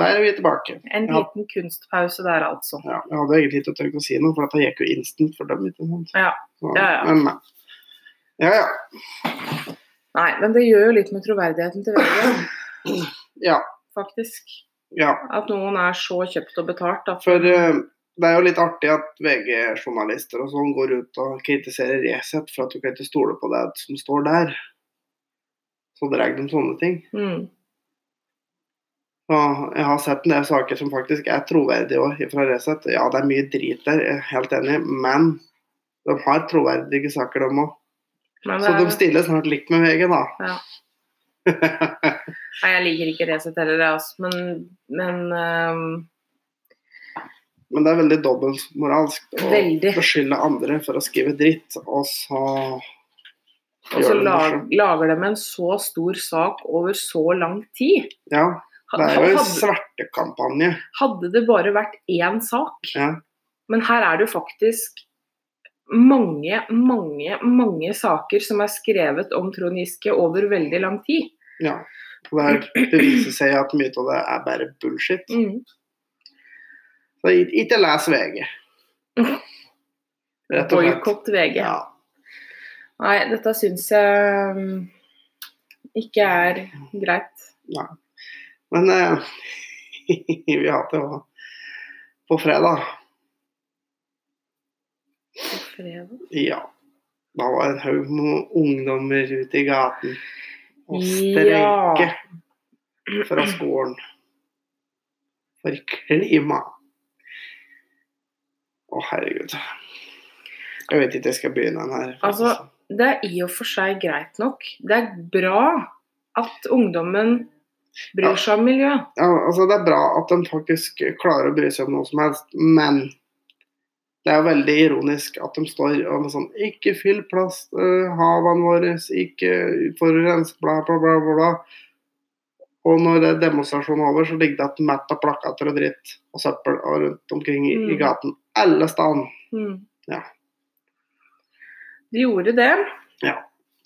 der er vi tilbake. En Ja. liten kunstpause der, altså. Ja, jeg hadde egentlig ikke tenkt å si noe, for dette gikk jo instant for dem. ikke sant? Ja. Så, Ja, ja. Men, men. Ja, ja. Nei, men det gjør jo litt med troverdigheten til VG, Ja. faktisk. ja. At noen er så kjøpt og betalt at For uh, det er jo litt artig at VG-journalister og sånn går ut og kritiserer Resett for at du kan ikke stole på det som står der. Så drar de sånne ting. mm. Så jeg har sett en del saker som faktisk er troverdige òg, fra Resett. Ja, det er mye drit der, jeg er helt enig, men de har troverdige saker, de òg. Så de er, stiller snart likt med VG, da. Ja. nei, jeg liker ikke Resett heller, altså. Men, men um... Men det er veldig dobbeltmoralsk å beskylde andre for å skrive dritt, og så Og så lag, lager de en så stor sak over så lang tid. Ja, det er jo en svertekampanje. hadde det bare vært én sak, Ja. men her er det jo faktisk mange, mange, mange saker som er skrevet om Trond Giske over veldig lang tid. ja. Det, er, det viser seg at mye av det er bare bullshit. Mm. Så ikke les VG. Rett og slett. Boikott VG. Ja. Nei, dette syns jeg mm, ikke er greit. Men eh, vi har det jo på fredag. På fredag. Ja. Da var det en haug med ungdommer ute i gaten og Ja. fra skolen for klima. Å, herregud. Jeg vet ikke jeg skal begynne den her. Altså, Det er i og for seg greit nok. Det er bra at ungdommen. Bryr seg om miljø. ja, altså, det er bra at de faktisk klarer å bry seg om noe som helst, men det er jo veldig ironisk at de står og sånn Ikke fyll plast, uh, havene våre, ikke forurens, bla, bla, bla, bla. Og når det er demonstrasjonen er over, så ligger det et mett av plakater og dritt og søppel og rundt omkring i, i Mm. gaten. Alle steder. Mm. Ja. De gjorde det. Ja.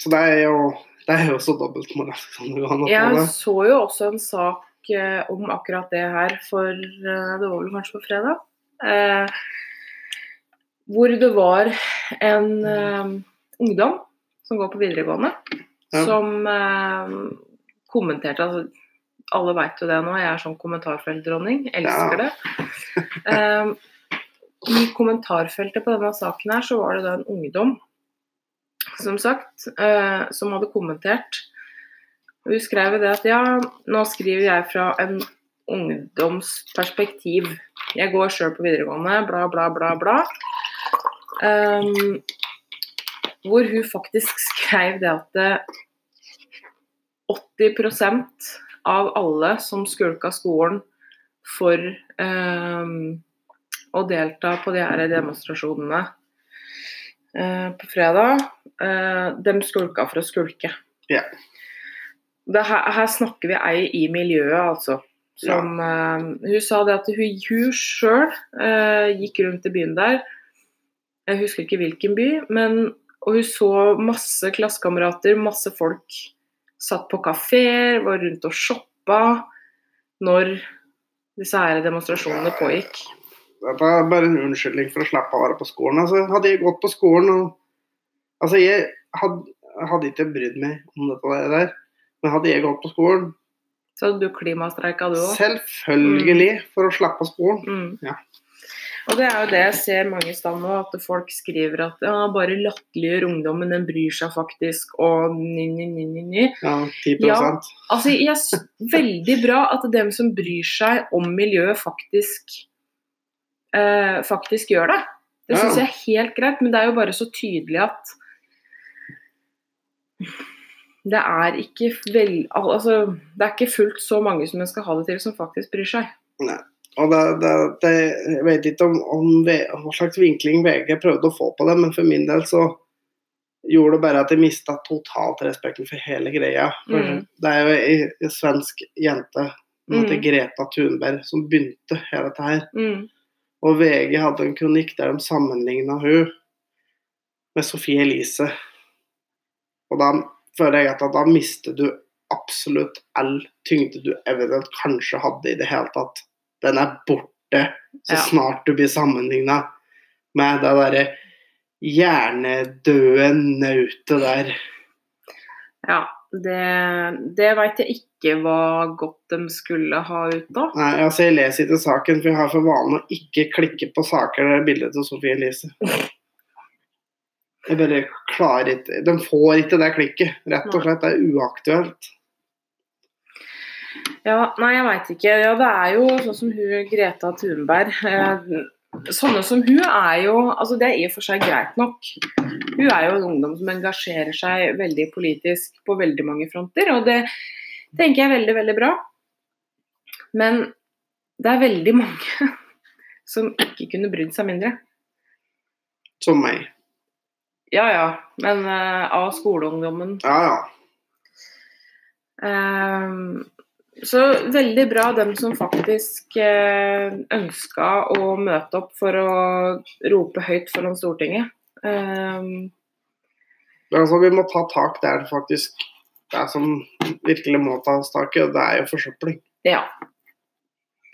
Så det er jo det er jo også dobbeltmoral. få Jeg så jo også en sak eh, om akkurat det her for eh, Det var vel kanskje på fredag. Eh, hvor det var en eh, ungdom som går på videregående, Ja. som kommenterte altså, Alle veit jo det nå, jeg er sånn kommentarfeltdronning. Elsker Ja. det. I kommentarfeltet på denne saken her så var det da en ungdom som sagt, eh, som hadde kommentert. Hun skrev det at ja, nå skriver jeg fra en ungdomsperspektiv. Jeg går sjøl på videregående, bla, bla, bla, bla. Um, hvor hun faktisk skrev det at det 80% av alle som skulka skolen for um, å delta på de her demonstrasjonene eh, på fredag, eh, dem skulka for å skulke. Ja. Det her, her snakker vi ei i miljøet, altså. Som, eh, hun sa det at hun, hun sjøl gikk rundt i byen der. Jeg husker ikke hvilken by, men og hun så masse klassekamerater, masse folk satt på kafeer, var rundt og shoppa når disse her demonstrasjonene pågikk. Dette er bare en unnskyldning for å slippe å være på skolen. Altså, hadde jeg gått på skolen og Altså, jeg hadde, hadde ikke brydd meg om dette der, men hadde jeg gått på skolen Så hadde du klimastreika du òg. Selvfølgelig for å slippe skolen. Mm. Ja. Og det er jo det jeg ser mange steder nå, at folk skriver at ja, bare latterliggjør ungdommen, den bryr seg faktisk, og ny, ny, ny, ny, ny. Ja, 10 Ja. Altså, jeg, veldig bra at dem som bryr seg om miljøet, faktisk, eh, faktisk gjør det. Det syns jeg er helt greit, men det er jo bare så tydelig at det er ikke vel, altså, det er ikke fullt så mange som en skal ha det til, som faktisk bryr seg. Nei. Og det, det, det, jeg vet ikke om, om hva slags vinkling VG prøvde å få på det, men for min del så gjorde det bare at jeg mista totalt respekten for hele greia. For Mm. Det er jo ei, ei svensk jente Mm. Greta Thunberg som begynte hele dette her. Mm. Og VG hadde en kronikk der de sammenligna hun med Sofie Elise. Og da føler jeg at da mister du absolutt all tyngde du eventuelt kanskje hadde i det hele tatt, den er borte så Ja. snart du blir sammenligna med det derre hjernedøde nautet der. Ja, det, det veit jeg ikke hva godt de skulle ha ut av. Nei, altså Jeg leser ikke saken, for jeg har for vane å ikke klikke på saker der det er bilde til Sofie Elise. Jeg bare klarer ikke De får ikke det klikket. Rett og slett. Det er uaktuelt. Ja, nei, jeg veit ikke. Ja, det er jo sånn som hun Greta Thunberg. Eh, sånne som hun er jo Altså, det er i og for seg greit nok. Hun er jo en ungdom som engasjerer seg veldig politisk på veldig mange fronter, og det tenker jeg er veldig, veldig bra. Men det er veldig mange som ikke kunne brydd seg mindre. Som meg. Ja ja, men uh, av skoleungdommen Ja, ja. Um, så veldig bra dem som faktisk eh, ønska å møte opp for å rope høyt foran Stortinget. Men altså, vi må ta tak der faktisk det er som virkelig må tas tak i, og det er jo forsøpling. ja,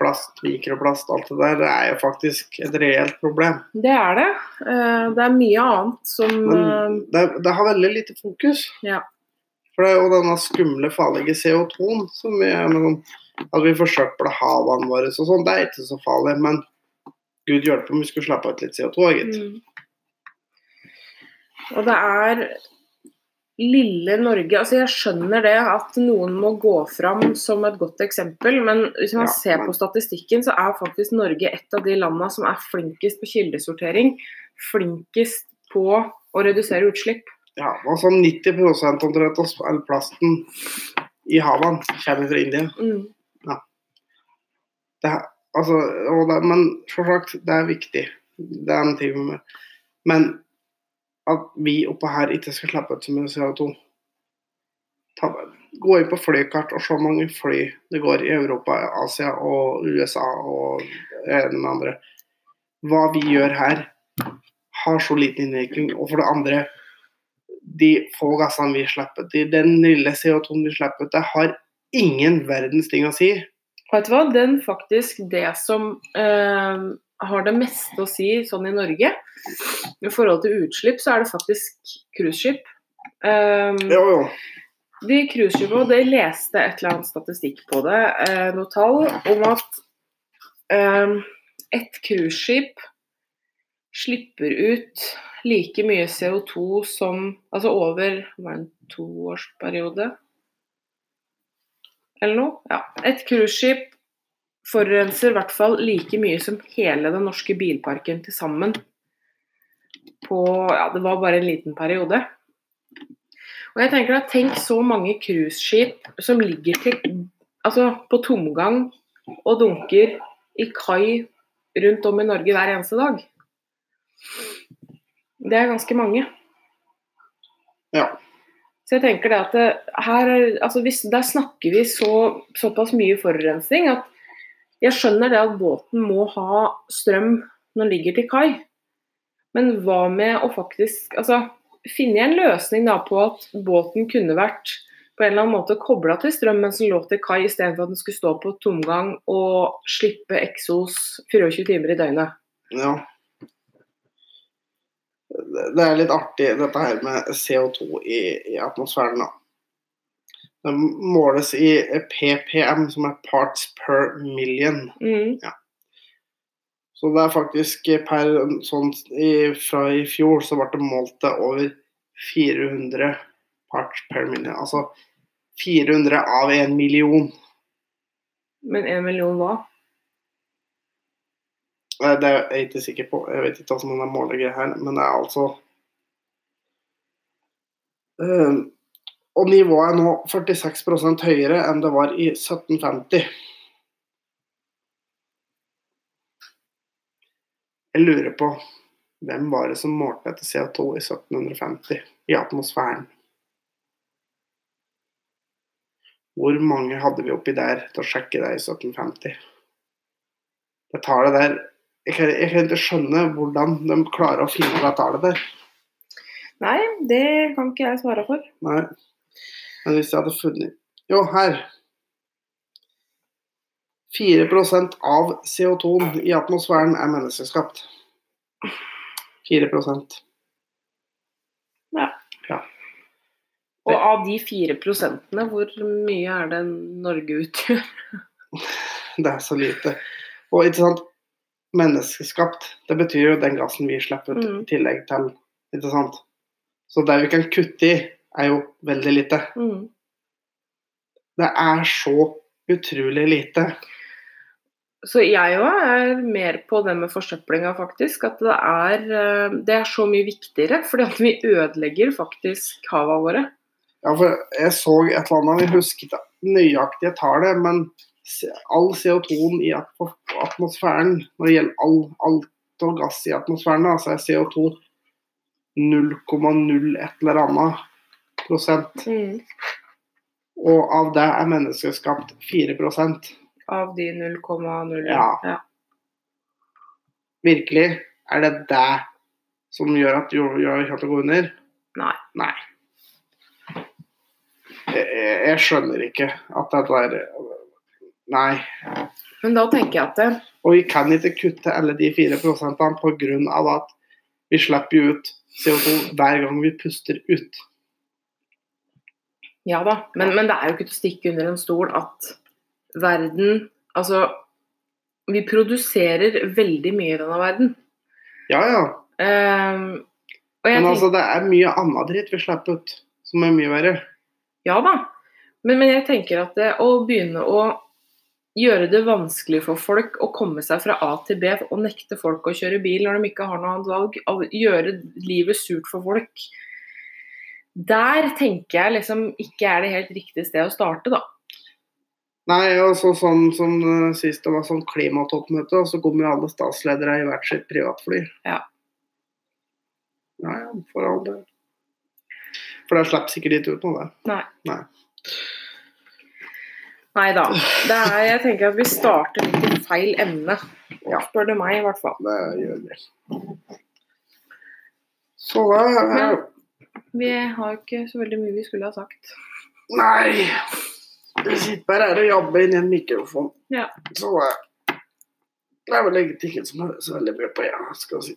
Plast, mikroplast, alt det der, det er jo faktisk et reelt problem. det er det. Eh, det er mye annet som Men det, det har veldig lite fokus. Ja. For det er jo denne skumle, farlige CO2-en som vi At vi forsøpler havene våre og sånn, det er ikke så farlig. Men gud hjelpe om vi skulle slappe ut litt CO2, gitt. Mm. Og det er lille Norge altså Jeg skjønner det at noen må gå fram som et godt eksempel, men hvis man Ja, ser på statistikken, så er faktisk Norge et av de landene som er flinkest på kildesortering. Flinkest på å redusere utslipp. Ja, altså 90 omtrent av all plasten i havene kommer fra India. Mm. Det er, altså, det, men som sagt, det er viktig. Det er en ting med Men at vi oppe her ikke skal slippe ut så mye CO2 Ta, Gå inn på flykart og se hvor mange fly det går i Europa, Asia og USA og det ene med andre. Hva vi gjør her, har så liten innvirkning. Og for det andre, de få gassene vi slipper ut, den lille CO2-en vi slipper ut, det har ingen verdens ting å si. Vet du hva, den faktisk det som eh, har det meste å si sånn i Norge, i forhold til utslipp, så er det faktisk cruiseskip. Um, ja, jo. De cruiseskipene, de leste et eller annet statistikk på det, eh, noe tall om at eh, et cruiseskip slipper ut like mye CO2 som Altså over var en toårsperiode? Eller noe? Ja. Et cruiseskip forurenser i hvert fall like mye som hele den norske bilparken til sammen. På Ja, det var bare en liten periode. Og jeg tenker da, Tenk så mange cruiseskip som ligger til, altså på tomgang og dunker i kai rundt om i Norge hver eneste dag. Det er ganske mange. Ja. Så jeg tenker det at det, her, er- altså hvis, Der snakker vi så, såpass mye forurensning at jeg skjønner det at båten må ha strøm når den ligger til kai. Men hva med å faktisk altså, finne en løsning da på at båten kunne vært på en eller annen måte kobla til strøm mens den lå til kai, istedenfor at den skulle stå på tomgang og slippe eksos 24 timer i døgnet. Ja. Det er litt artig dette her med CO2 i, i atmosfæren. da. Det måles i PPM, som er parts per million. Mm. Så det er faktisk per sånn i, Fra i fjor så ble det målt til over 400 parts per million. Altså 400 av en million. Men en million hva? Det er jeg ikke sikker på. Jeg vet ikke hva som er målegreia her, men det er altså Eh, Og nivået er nå 46% høyere enn det var i 1750. Jeg lurer på hvem var det som målte etter CO2 i 1750 i atmosfæren? Hvor mange hadde vi oppi der til å sjekke det i 1750? Det tallet der jeg kan, jeg kan ikke skjønne hvordan de klarer å finne det tallet der. Nei, det kan ikke jeg svare for. Nei. Men hvis jeg hadde funnet Jo, her. 4% av CO2 i atmosfæren er menneskeskapt. 4% Og av de 4 prosentene, hvor mye er det Norge utgjør? Det er så lite. Og ikke sant, menneskeskapt, det betyr jo den gassen vi slipper ut Mm. i tillegg til, ikke sant. Så det vi kan kutte i, er jo veldig lite. Mm. Det er så utrolig lite. Så jeg òg er mer på det med forsøplinga, faktisk. At det er, eh, det er så mye viktigere. Fordi at vi ødelegger faktisk hava våre. Ja, for jeg så et eller annet, husker ikke nøyaktige tallet, men all CO2 i atmosfæren, når det gjelder all, alt og gass i atmosfæren, altså så er CO2 0,0 et eller annet prosent. Og av det er menneskeskapt 4% Av de 0,0. Ja. Virkelig, er det det som gjør at jorda kommer til å gå under? Nei. Nei. Jeg, jeg, jeg skjønner ikke at det er Nei. Men da tenker jeg at det, Og vi kan ikke kutte alle de 4 prosentene pga. at vi slipper ut CO2 hver gang vi puster ut. Ja da, men, men det er jo ikke til å stikke under en stol at verden Altså, vi produserer veldig mye i denne verden. Ja, ja. Um, Men altså, det er mye annet dritt vi slipper ut, som er mye verre. Ja da, men, men jeg tenker at det, å begynne å gjøre det vanskelig for folk å komme seg fra A til B og nekte folk å kjøre bil når de ikke har noe annet valg, gjøre livet surt for folk Der tenker jeg liksom ikke er det helt riktige sted å starte, da. Nei, altså sånn som eh, sist det var sånn klimatoppmøte, og så kommer alle statsledere i hvert sitt privatfly. Ja. Ja, for all del. For det slipper sikkert ikke ut noe, det. Nei. Nei. Nei da. Det er, jeg tenker at vi starter litt i feil emne. Ja. Spør du meg, i hvert fall. Det gjør vi. Så da er Vi har ikke så veldig mye vi skulle ha sagt. Nei. Vi sitter bare her og jobber inn i en mikrofon. Ja. Så eh, det er vel egentlig ikke som hører så veldig mye på, jeg skal si.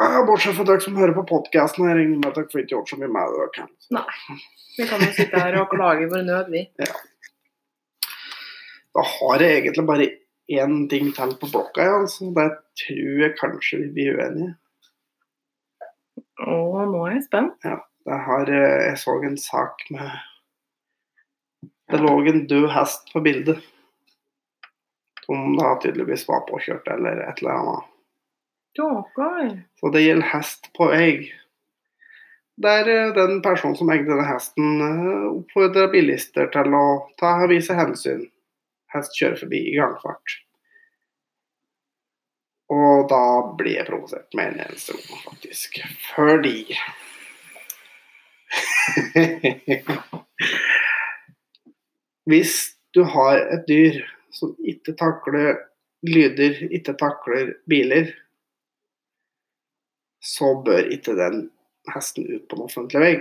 Ja, bortsett fra dere som hører på podkasten, jeg regner med at dere får ikke gjort så mye med dere Nei. Vi kan jo sitte her og klage vår nød, vi. Da har jeg egentlig bare én ting til på blokka, ja, altså. Det tror jeg kanskje vi blir uenige. Og nå er jeg spent. Det har, eh, jeg så en sak med Det lå en død hest på bildet. Som da tydeligvis var påkjørt eller et eller annet. Stakkar. Så det gjelder hest på vei. Der eh, den personen som eide denne hesten, eh, oppfordra bilister til å ta vise hensyn. Hest kjører forbi i gangfart. Og da blir jeg provosert med en eneste gang, faktisk. Fordi Hvis du har et dyr som ikke takler lyder, ikke takler biler, så bør ikke den hesten ut på en offentlig vei.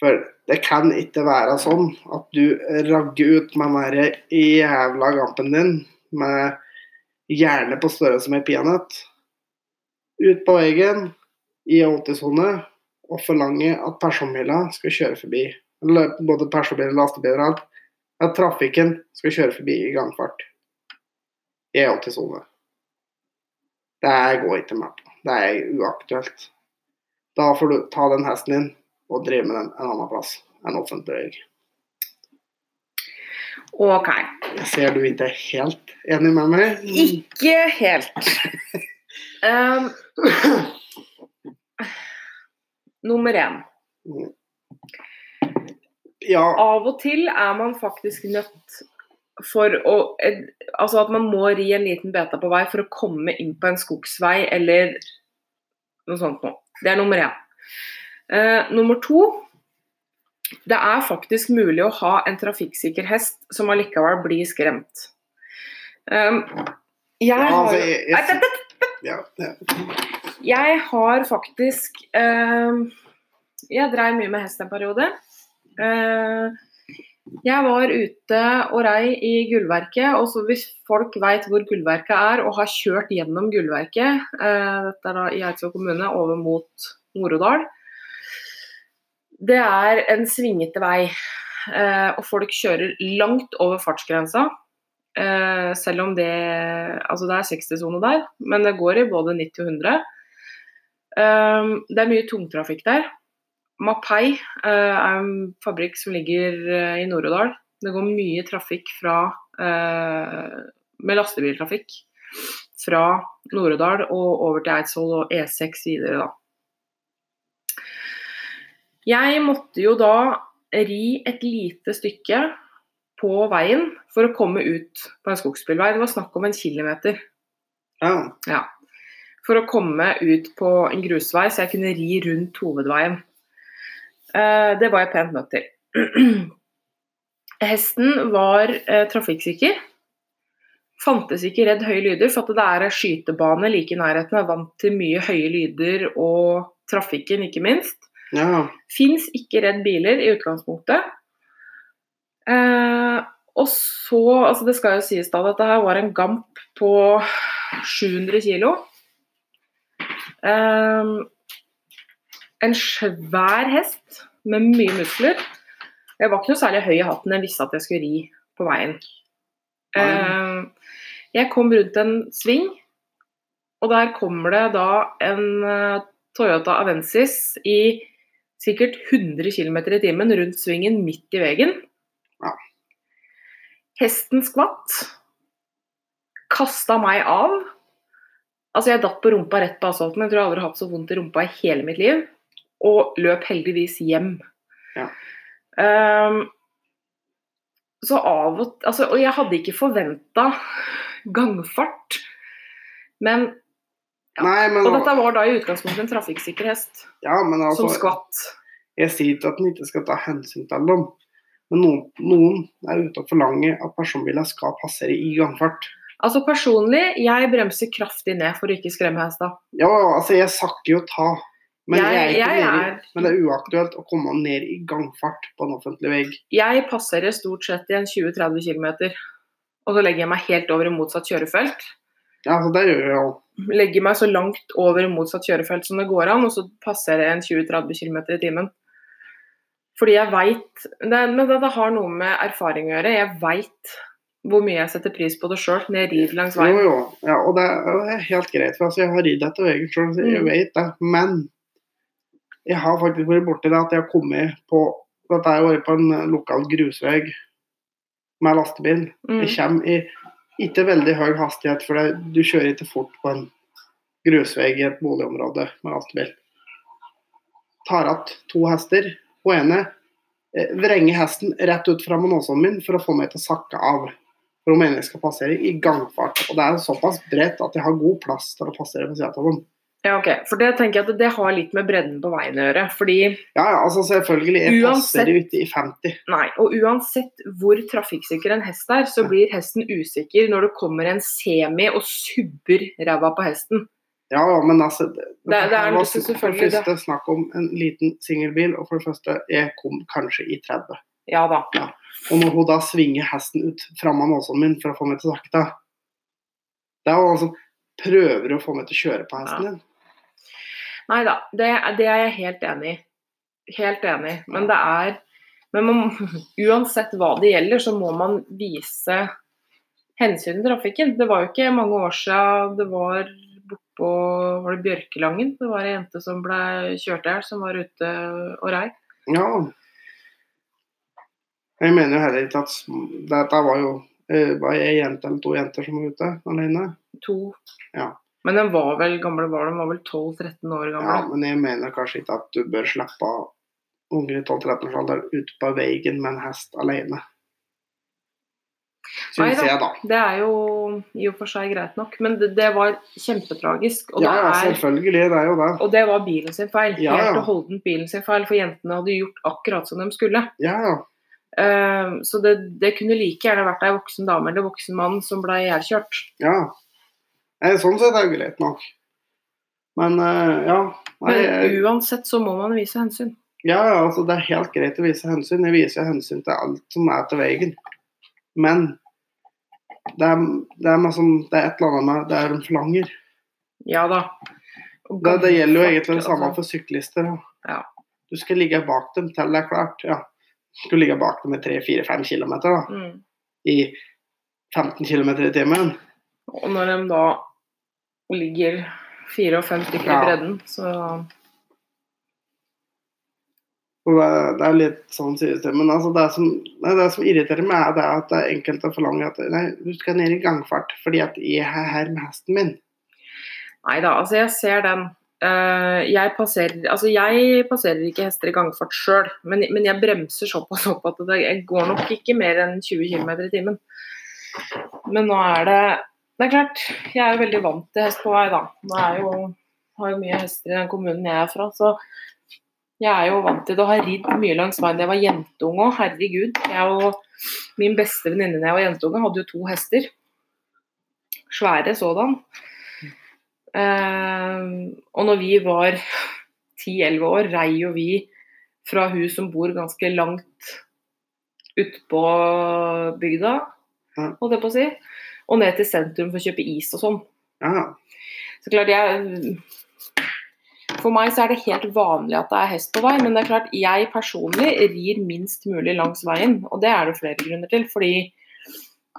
For det kan ikke være sånn at du ragger ut med den jævla gampen din med hjerne på størrelse med peanøtt ut på veien i 80-sone og forlange at personbiler skal kjøre forbi. Både personbiler, lastebiler og alt. At trafikken skal kjøre forbi i gangfart i 80-sone. Det går ikke med på. Det er uaktuelt. Da får du ta den hesten din og drive med den en annen plass enn offentlig vei. OK. Jeg ser du ikke er helt enig med meg. Ikke helt. Um, nummer én. Ja, Av og til er man faktisk nødt for å eh, Altså at man må ri en liten beta på vei for å komme inn på en skogsvei eller noe sånt noe. Det er nummer én. Uh, nummer to Det er faktisk mulig å ha en trafikksikker hest som allikevel blir skremt. Um, jeg har jeg, har faktisk um, jeg dreiv mye med hest en periode. Uh, jeg var ute og rei i Gullverket, og så hvis folk veit hvor Gullverket er og har kjørt gjennom Gullverket, uh, dette er da i Eidsvoll kommune, over mot Nord-Odal Det er en svingete vei, eh, og folk kjører langt over fartsgrensa. Eh, selv om det Altså det er 60-sone der, men det går i både 90 og 100. Eh, det er mye tungtrafikk der. Mapei er en fabrikk som ligger i Nord-Odal. Det går mye trafikk fra med lastebiltrafikk fra Nord-Odal og over til Eidsvoll og E6 videre, da. Jeg måtte jo da ri et lite stykke på veien for å komme ut på en skogsbilvei. Det var snakk om en kilometer. Ja. For å komme ut på en grusvei, så jeg kunne ri rundt hovedveien. Eh, det var jeg pent nødt til. Hesten var eh, trafikksikker. Fantes ikke redd høye lyder, for at det er skytebane like i nærheten. Er vant til mye høye lyder og trafikken, ikke minst. Ja. Fins ikke redd biler i utgangspunktet. Eh, og så, altså Det skal jo sies da at dette her var en Gamp på 700 kilo. Eh, en svær hest med mye muskler. Jeg var ikke noe særlig høy i hatten, jeg visste at jeg skulle ri på veien. Eh, jeg kom rundt en sving, og der kommer det da en eh, Toyota Avensis i sikkert 100 km i timen rundt svingen midt i veien. Ja. Hesten skvatt. Kasta meg av. Altså, jeg datt på rumpa rett på asfalten. Jeg tror jeg aldri har hatt så vondt i rumpa i hele mitt liv. Og løp heldigvis hjem. Ja. Um, så av og altså, Og jeg hadde ikke forventa gangfart. Men Nei, men, Og dette var da i utgangspunktet en trafikksikker hest ja, men altså, som skvatt. Jeg sier ikke at en ikke skal ta hensyn til dem. Men noen, noen er ute og forlanger at personbiler skal passere i gangfart. Altså Personlig, jeg bremser kraftig ned for å ikke skremme hesta. Ja, altså, jeg sakker jo ta. Men, jeg, Jeg- er jeg nede, er- men det er uaktuelt å komme ned i gangfart på en offentlig vei. Jeg passerer stort sett i en 20-30 km, og så legger jeg meg helt over i motsatt kjørefelt. Ja, altså, det gjør jeg jo. Legger meg så langt over motsatt kjørefelt som det går an, og så passerer jeg en 20-30 km i timen. Fordi jeg veit Men det har noe med erfaring å gjøre. Jeg veit hvor mye jeg setter pris på det sjøl når jeg rir langs veien. jo. Ja, og det er helt greit. For altså, jeg har ridd etter veien sjøl, så jeg Mm. vet det. Men jeg har faktisk vært borti det at jeg har kommet på Dette har vært på en lokal grusvei med lastebil. Mm. Jeg kommer i ikke veldig høy hastighet, for det, du kjører ikke fort på en grusvei i et boligområde med lastebil. Tar igjen to hester. Hun ene eh, vrenger hesten rett ut fra månåsen min for å få meg til å sakke av. For hun mener jeg skal passere i gangfart. Og det er såpass bredt at jeg har god plass til å passere ved siden av dem. Ja, ok. For det tenker jeg at det har litt med bredden på veien å gjøre. Fordi Ja, ja, altså selvfølgelig. Jeg Uansett- passer ikke i 50. Nei, og uansett hvor trafikksikker en hest er, så blir hesten usikker når det kommer en semi og subber ræva på hesten. Ja, ja, men altså det, Det- det er var som For selvfølgelig det første snakk om en liten singelbil, og for det første, jeg kom kanskje i 30. Ja da. Og når hun da svinger hesten ut framme nåsen min for å få meg til å sakte Det er jo altså Prøver å få meg til å kjøre på hesten Ja. din. Nei da, det, det er jeg helt enig i. Helt enig. Men det er men man, uansett hva det gjelder, så må man vise hensyn til trafikken. Det var jo ikke mange år siden det var bortpå var det Bjørkelangen. Det var ei jente som ble kjørt i hjel, som var ute og rei. Ja. Jeg mener jo heller ikke at Dette var jo eh, var ei jente eller to jenter som var ute alene. To. Ja. Men den var vel gamle var den var vel 12-13 år gammel? Ja, men jeg mener kanskje ikke at du bør slippe unger i 12-13-årsalderen ut på veien med en hest alene. Syns jeg, da. Det er jo i og for seg greit nok, men det, det var kjempetragisk. Ja, ja, er, selvfølgelig. Det er jo det. og det var bilen sin feil. Ja. Helt og holdent bilen sin feil, for jentene hadde gjort akkurat som de skulle. Ja, ja. Eh, så det, det kunne like gjerne vært ei voksen dame eller voksen mann som ble ihjelkjørt. ja. Nei, sånn sett er det greit nok. Men eh, ja. Nei, Men uansett så må man vise hensyn. Ja, ja, altså det er helt greit å vise hensyn. Jeg viser hensyn til alt som er til veien. Men det er, det er, liksom, det er et eller annet med det er en forlanger. Ja da. Det, det gjelder jo egentlig det samme altså. for syklister. Ja. Du skal ligge bak dem til det er klart. Ja. Du skal ligge bak dem i 3-4-5 km da, Mm. i 15 km i timen. Og når de da ligger fire og fem stykker Ja. i bredden, så det, er litt sånn sies det. Men altså det, som, det som irriterer meg, er det at det er enkelte forlanger at nei, du skal ned i gangfart fordi at jeg er her med hesten min. Nei da, altså jeg ser den. Eh, jeg, passerer, altså jeg passerer ikke hester i gangfart sjøl, men, men jeg bremser såpass opp at det jeg går nok ikke mer enn 20 km i timen. Men nå er det Det er klart, jeg er jo veldig vant til hest på vei, da. Er jo, har jo mye hester i den kommunen jeg er fra, så jeg er jo vant til det og har ridd mye langs veien da jeg var jentunge òg. Herregud. Jeg og min beste venninne da jeg var jentunge, hadde jo to hester. Svære sådan. Uh, og når vi var 10-11 år, rei jo vi fra hus som bor ganske langt utpå bygda, holdt jeg på å si, og ned til sentrum for å kjøpe is og sånn. Ja, Så klart jeg For meg så er det helt vanlig at det er hest på vei, men det er klart jeg personlig rir minst mulig langs veien. Og det er det flere grunner til. Fordi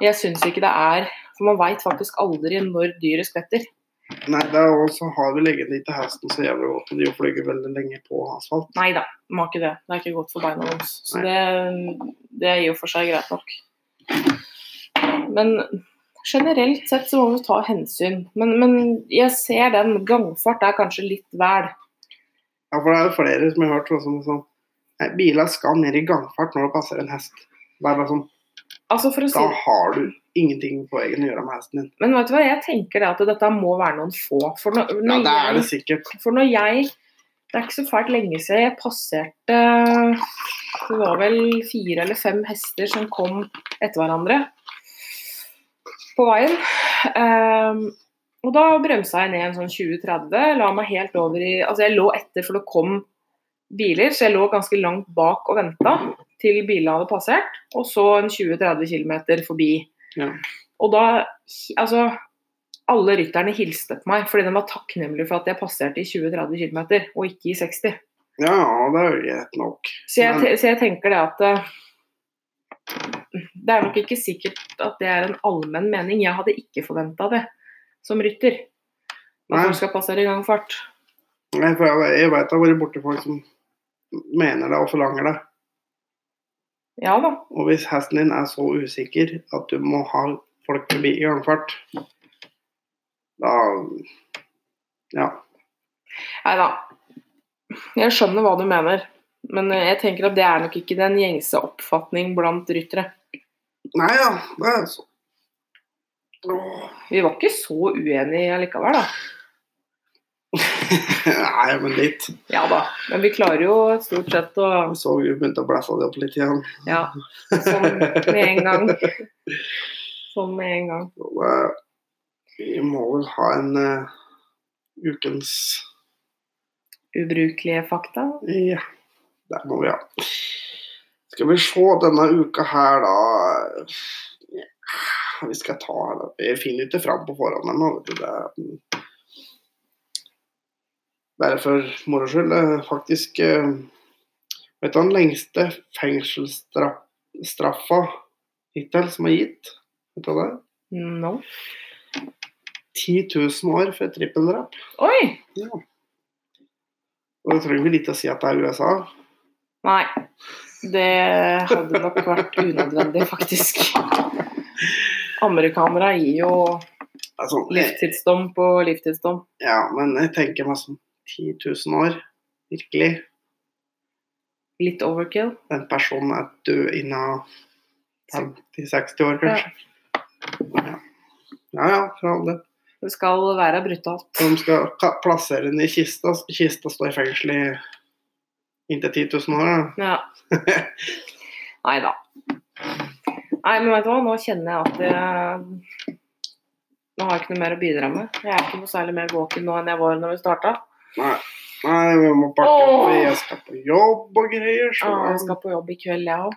jeg syns ikke det er For man veit faktisk aldri når dyret skvetter. Nei, det er også har vi legget litt til hesten så jævlig godt, og de flyger veldig lenge på asfalt. Nei da, må ikke det. Det er ikke godt for beina deres. Så det, det er i og for seg greit nok. Men generelt sett så må vi ta hensyn. Men, men jeg ser den. Gangfart er kanskje litt vel. Ja, for det er jo flere som jeg har hørt sånn, sånn Nei, biler skal ned i gangfart når det passer en hest. Det er bare sånn, Altså si Da har du ingenting på egen å gjøre med hesten din. Men vet du hva, jeg tenker det at dette må være noen få. For når, Ja, det er det jeg, sikkert. for når jeg Det er ikke så fælt lenge siden jeg passerte Det var vel fire eller fem hester som kom etter hverandre på veien. Um, og da bremsa jeg ned en sånn 20-30, la meg helt over i Altså jeg lå etter for det kom biler, så jeg lå ganske langt bak og venta til bilene hadde passert, og så en 20-30 km forbi. Ja. Og da Altså, alle rytterne hilste på meg fordi de var takknemlige for at jeg passerte i 20-30 km, og ikke i 60. Ja, det er jo greit nok. Så jeg, Men- så jeg tenker det at eh, Det er nok ikke sikkert at det er en allmenn mening. Jeg hadde ikke forventa det som rytter. At folk skal passere i gangfart. Nei, for jeg, jeg veit det har vært borti folk som mener det og forlanger det. Ja da. Og hvis hesten din er så usikker at du må ha folk forbi i gangfart, da Ja. Nei da. Jeg skjønner hva du mener. Men eh, jeg tenker at det er nok ikke den gjengse oppfatning blant ryttere. Nei ja, det er så Åh. Vi var ikke så uenige allikevel, da. Nei, men litt. Ja da. Men vi klarer jo stort sett å så vi begynte å blæsse det opp litt igjen. Ja. Sånn med en gang. Sånn med en gang. Det- Vi må vel ha en uh, ukens Ubrukelige fakta. Ja, det må vi ja. Skal vi se denne uka her, da ja, Vi skal ta. Vi finner ikke fram på forhånd ennå. vet du. Er bare for moro skyld. Faktisk eh, Vet du den lengste fengselsstraffa hittil som er gitt? Vet du det? No. 10 000 år for trippeldrap. Oi! Ja. Og det trenger vi litt å si at det er USA. Nei. Det hadde nok vært unødvendig, faktisk. Amerikanere gir jo Altså, livstidsdom på livstidsdom. Ja, men jeg tenker meg sånn 10 000 år. Virkelig. Litt overkill. Den personen er død innen 50-60 år, kanskje. Ja. ja ja, for all del. Det skal være brutalt. De skal plassere den i kista. Kista står i fengsel i inntil 10 000 år. Da. Ja. Nei da. Nei, men vet du hva, nå kjenner jeg at jeg Nå har jeg ikke noe mer å bidra med. Jeg er ikke noe særlig mer våken nå enn jeg var når vi starta. Nei. Nei, vi må pakke opp. jeg skal på jobb og greier. Så, Ja, jeg skal på jobb i kveld, jeg òg.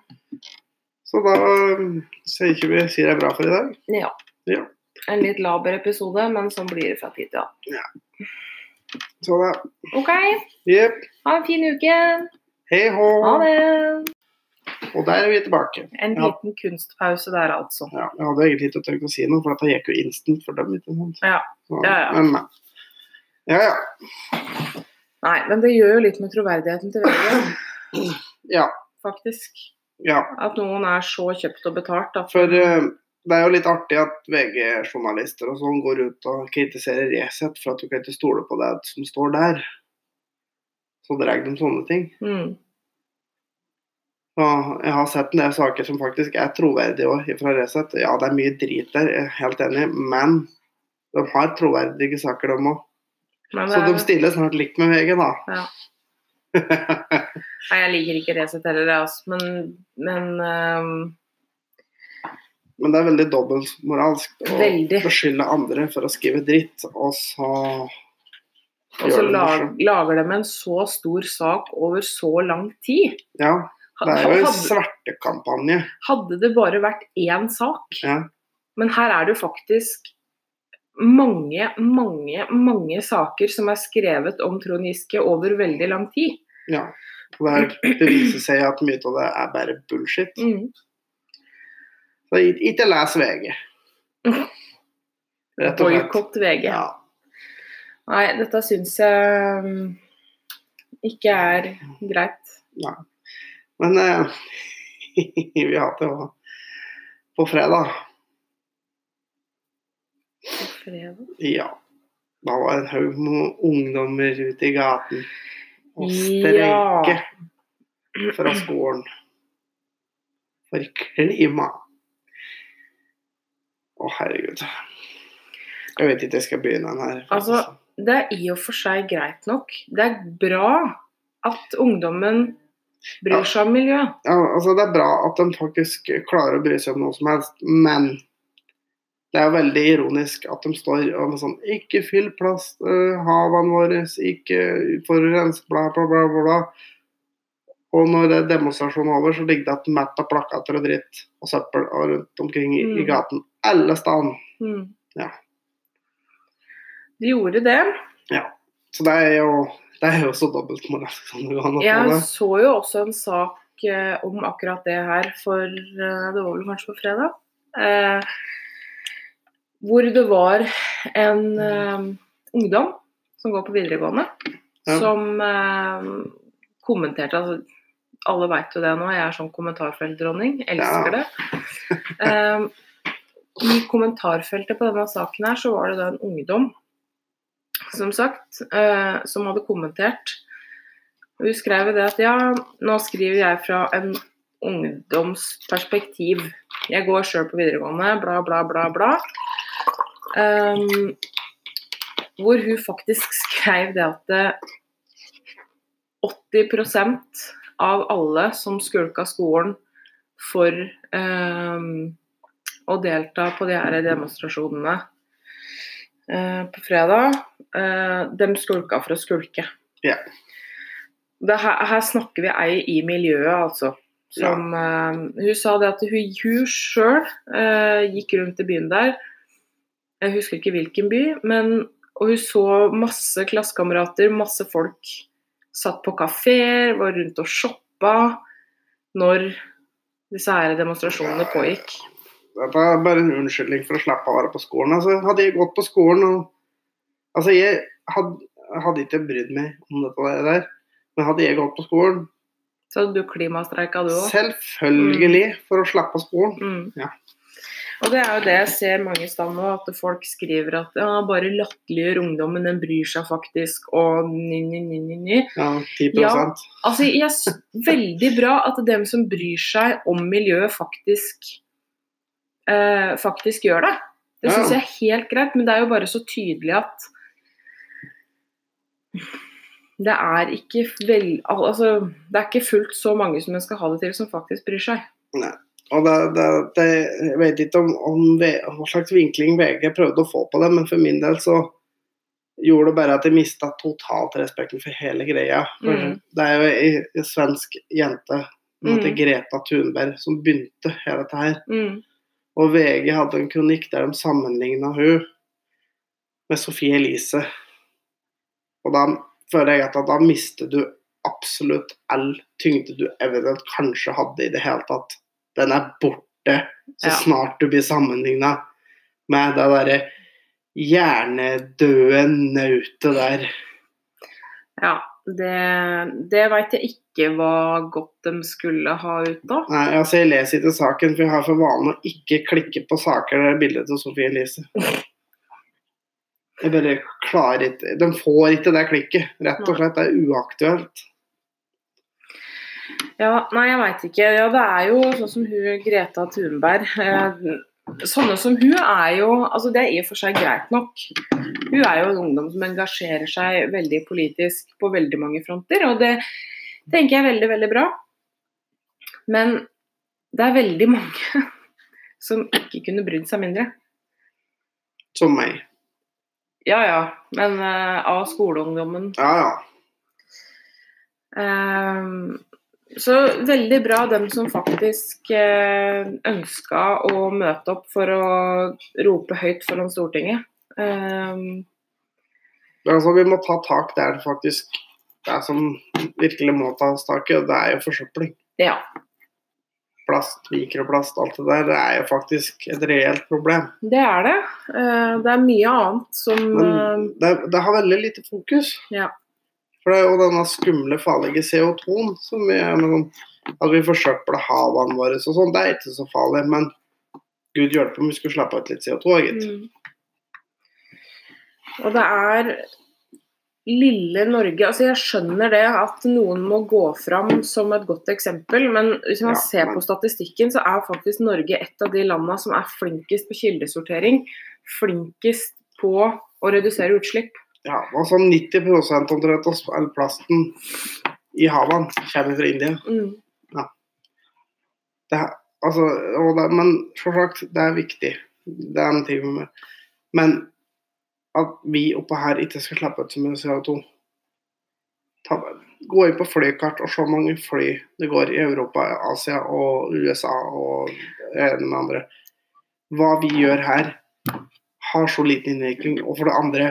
så da um, sier ikke vi sier det er bra for i dag. Ja. Ja. En litt laber episode, men sånn blir det fra tid til annen. Så da OK, Yep. ha en fin uke. Hei hå. Ha det. Og der er vi tilbake. En Ja. liten kunstpause der, altså. Ja, jeg hadde egentlig ikke tenkt å si noe, for dette gikk jo instant for dem. ikke sant? Ja. Så, Ja, ja. Men. Ja, ja. Nei, men det gjør jo litt med troverdigheten til VG, Ja. faktisk. ja. At noen er så kjøpt og betalt Da. For eh, det er jo litt artig at VG-journalister og sånn går ut og kritiserer Resett for at du kan ikke stole på det som står der. Så drar de sånne ting. mm. Og jeg har sett en del saker som faktisk er troverdige òg fra Resett. Ja, det er mye drit der, jeg er helt enig, men de har troverdige saker, de òg. Så de er, stiller snart likt med VG, da. Ja. nei, jeg liker ikke Resett heller, altså. Men, men ehm, Men det er veldig dobbeltmoralsk å Veldig. beskylde andre for å skrive dritt, og så Og så lag, lager de en så stor sak over så lang tid. Ja, det er jo en svertekampanje. hadde det bare vært én sak, Ja. men her er det jo faktisk mange, mange, mange saker som er skrevet om Trond Giske over veldig lang tid. ja. Det, er, det viser seg at mye av det er bare bullshit. Mm. Så ikke les VG. Rett og slett. Boikott VG. Ja. Nei, dette syns jeg mm, ikke er greit. Men eh, vi har det jo på fredag. På fredag. Ja. Da var det en haug med ungdommer ute i gaten og Ja. fra skolen for klima. Å, herregud. Jeg vet ikke jeg skal begynne den her. Altså, Det er i og for seg greit nok. Det er bra at ungdommen bryr seg om miljø. ja, altså, det er bra at de faktisk klarer å bry seg om noe som helst, men det er jo veldig ironisk at de står og sånn Ikke fyll plast, uh, havene våre, ikke forurens, bla, bla, bla, bla. Og når det er demonstrasjonen over, så ligger det et mett av plakater og dritt og søppel og rundt omkring i, i Mm. gaten. Alle steder. Mm. Ja. De gjorde det. Ja. Så det er jo det er jo så dobbeltmoralsk som det går Jeg så jo også en sak eh, om akkurat det her for eh, Det var vel kanskje på fredag. Eh, hvor det var en eh, ungdom som går på videregående, Ja. som eh, kommenterte altså, Alle veit jo det nå, jeg er sånn kommentarfeltdronning. Elsker Ja. det. Eh, I kommentarfeltet på denne saken her så var det da en ungdom som sagt, eh, som hadde kommentert. Hun skrev det at ja, nå skriver jeg fra en ungdomsperspektiv. Jeg går sjøl på videregående, bla, bla, bla, bla. Um, hvor hun faktisk skrev det at det 80% av alle som skulka skolen for um, å delta på de her demonstrasjonene eh, på fredag, eh, de skulka for å skulke. Ja. Det her, her snakker vi ei i miljøet, altså. Som, eh, hun sa det at hun, hun sjøl gikk rundt i byen der. Jeg husker ikke hvilken by, men og hun så masse klassekamerater, masse folk satt på kafeer, var rundt og shoppa når disse her demonstrasjonene pågikk. Dette er bare en unnskyldning for å slippe å være på skolen. Altså, hadde jeg gått på skolen og Altså, jeg hadde, hadde ikke brydd meg om dette der, men hadde jeg gått på skolen Så hadde du klimastreika du òg. Selvfølgelig for å slippe skolen. Mm. Ja. Og det er jo det jeg ser mange steder nå, at folk skriver at ja, bare latterliggjør ungdommen, den bryr seg faktisk, og ni, ni, ni, ni, ni. Ja, 10 Ja. Altså, jeg, veldig bra at dem som bryr seg om miljøet, faktisk, eh, faktisk gjør det. Det syns jeg er helt greit, men det er jo bare så tydelig at det er ikke vel, altså, det er ikke fullt så mange som en skal ha det til, som faktisk bryr seg. Nei. Og det, det, det, jeg vet ikke om, om hva slags vinkling VG prøvde å få på det, men for min del så gjorde det bare at jeg mista totalt respekten for hele greia. For Mm. Det er jo ei, svensk jente Mm. Greta Thunberg som begynte hele dette her. Mm. Og VG hadde en kronikk der de sammenligna hun med Sophie Elise. Og da føler jeg at da mister du absolutt all tyngde du eventuelt kanskje hadde i det hele tatt. Den er borte så Ja. snart du blir sammenligna med det derre hjernedøde nautet der. Ja, det, det veit jeg ikke hva godt de skulle ha ut av. Nei, altså Jeg leser ikke saken, for jeg har for vane å ikke klikke på saker der det er bilde av Sophie Elise. Jeg bare klarer ikke De får ikke det klikket. Rett og slett. Det er uaktuelt. Ja, nei, jeg veit ikke. Ja, det er jo sånn som hun Greta Thunberg. Eh, sånne som hun er jo Altså, det er i og for seg greit nok. Hun er jo en ungdom som engasjerer seg veldig politisk på veldig mange fronter, og det tenker jeg er veldig, veldig bra. Men det er veldig mange som ikke kunne brydd seg mindre. Som meg. Ja ja, men uh, av skoleungdommen Ja, ja. Um, så veldig bra dem som faktisk uh, ønska å møte opp for å rope høyt foran Stortinget. Um... Altså, vi må ta tak der faktisk det som virkelig må tas tak i, det er jo forsøpling. ja. Plast, mikroplast, alt det der. Det er jo faktisk et reelt problem. Det er det. Eh, det er mye annet som det, det har veldig lite fokus. Ja. For det er jo denne skumle, farlige CO2-en som vi er sånn At vi forsøpler havene våre og sånn, det er ikke så farlig. Men gud hjelpe om vi skulle slappe ut litt CO2, gitt. Mm. Og det er lille Norge altså Jeg skjønner det at noen må gå fram som et godt eksempel, men hvis man Ja, ser på statistikken, så er faktisk Norge et av de landene som er flinkest på kildesortering. Flinkest på å redusere utslipp. Ja, altså 90 omtrent av all plasten i havene kommer fra India. Mm. Det, er- altså, det, men som sagt, det er viktig. Det er en ting med Men at vi oppe her ikke skal slippe ut så mye CO2 Ta, Gå inn på flykart og se hvor mange fly det går i Europa, Asia og USA og den andre. Hva vi gjør her, har så liten innvirkning. Og for det andre,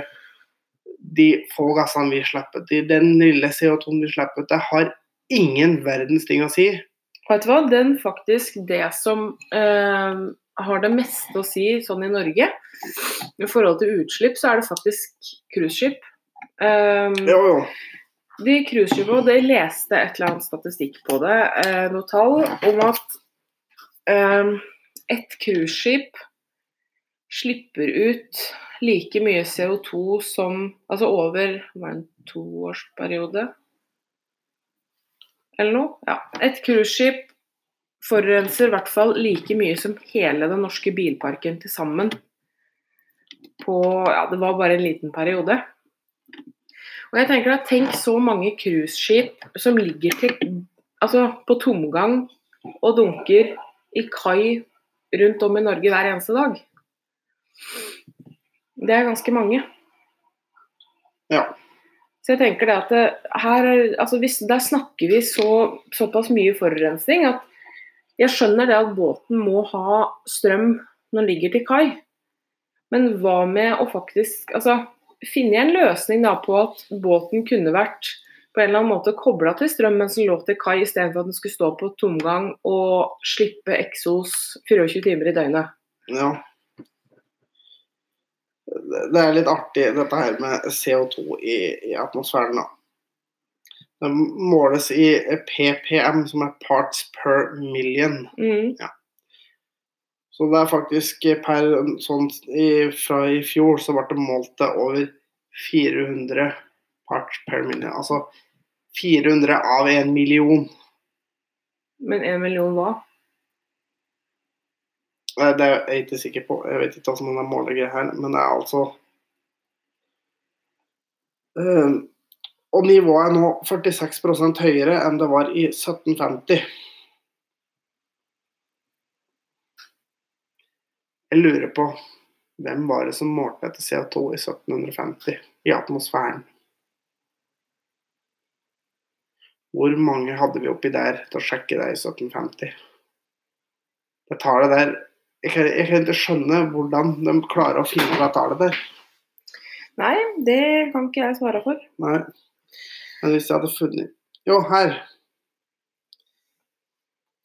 de få gassene vi slipper ut, den lille CO2-en vi slipper ut, det har ingen verdens ting å si. Vet du hva, den faktisk det som eh, har det meste å si sånn i Norge, i forhold til utslipp, så er det faktisk cruiseskip. Um, ja, ja. De cruiseskipene, de leste et eller annet statistikk på det, eh, noe tall om at eh, et cruiseskip slipper ut like mye CO2 som Altså over var en toårsperiode? Eller noe? Ja. Et cruiseskip forurenser i hvert fall like mye som hele den norske bilparken til sammen. På Ja, det var bare en liten periode. Og jeg tenker da, Tenk så mange cruiseskip som ligger til, altså på tomgang og dunker i kai rundt om i Norge hver eneste dag. Det er ganske mange. Ja. Så jeg tenker det at det, her, er- altså hvis, Der snakker vi så, såpass mye forurensning at jeg skjønner det at båten må ha strøm når den ligger til kai. Men hva med å faktisk altså, finne en løsning da på at båten kunne vært på en eller annen måte kobla til strøm mens den lå til kai, istedenfor at den skulle stå på tomgang og slippe eksos 24 timer i døgnet. Ja. Det er litt artig dette her med CO2 i, i atmosfæren. da. Det måles i PPM, som er parts per million. Mm. Så det er faktisk per sånn i, Fra i fjor så ble det målt til over 400 parts per million. Altså 400 av en million. Men en million hva? Det er jeg ikke sikker på. Jeg vet ikke hvordan den målegreia her, men det er altså Eh, Og nivået er nå 46% høyere enn det var i 1750. Jeg lurer på Hvem var det som målte etter CO2 i 1750 i atmosfæren? Hvor mange hadde vi oppi der til å sjekke det i 1750? Det tallet der jeg kan, jeg kan ikke skjønne hvordan de klarer å finne det tallet der. Nei, det kan ikke jeg svare for. Nei. Men hvis jeg hadde funnet Jo, her.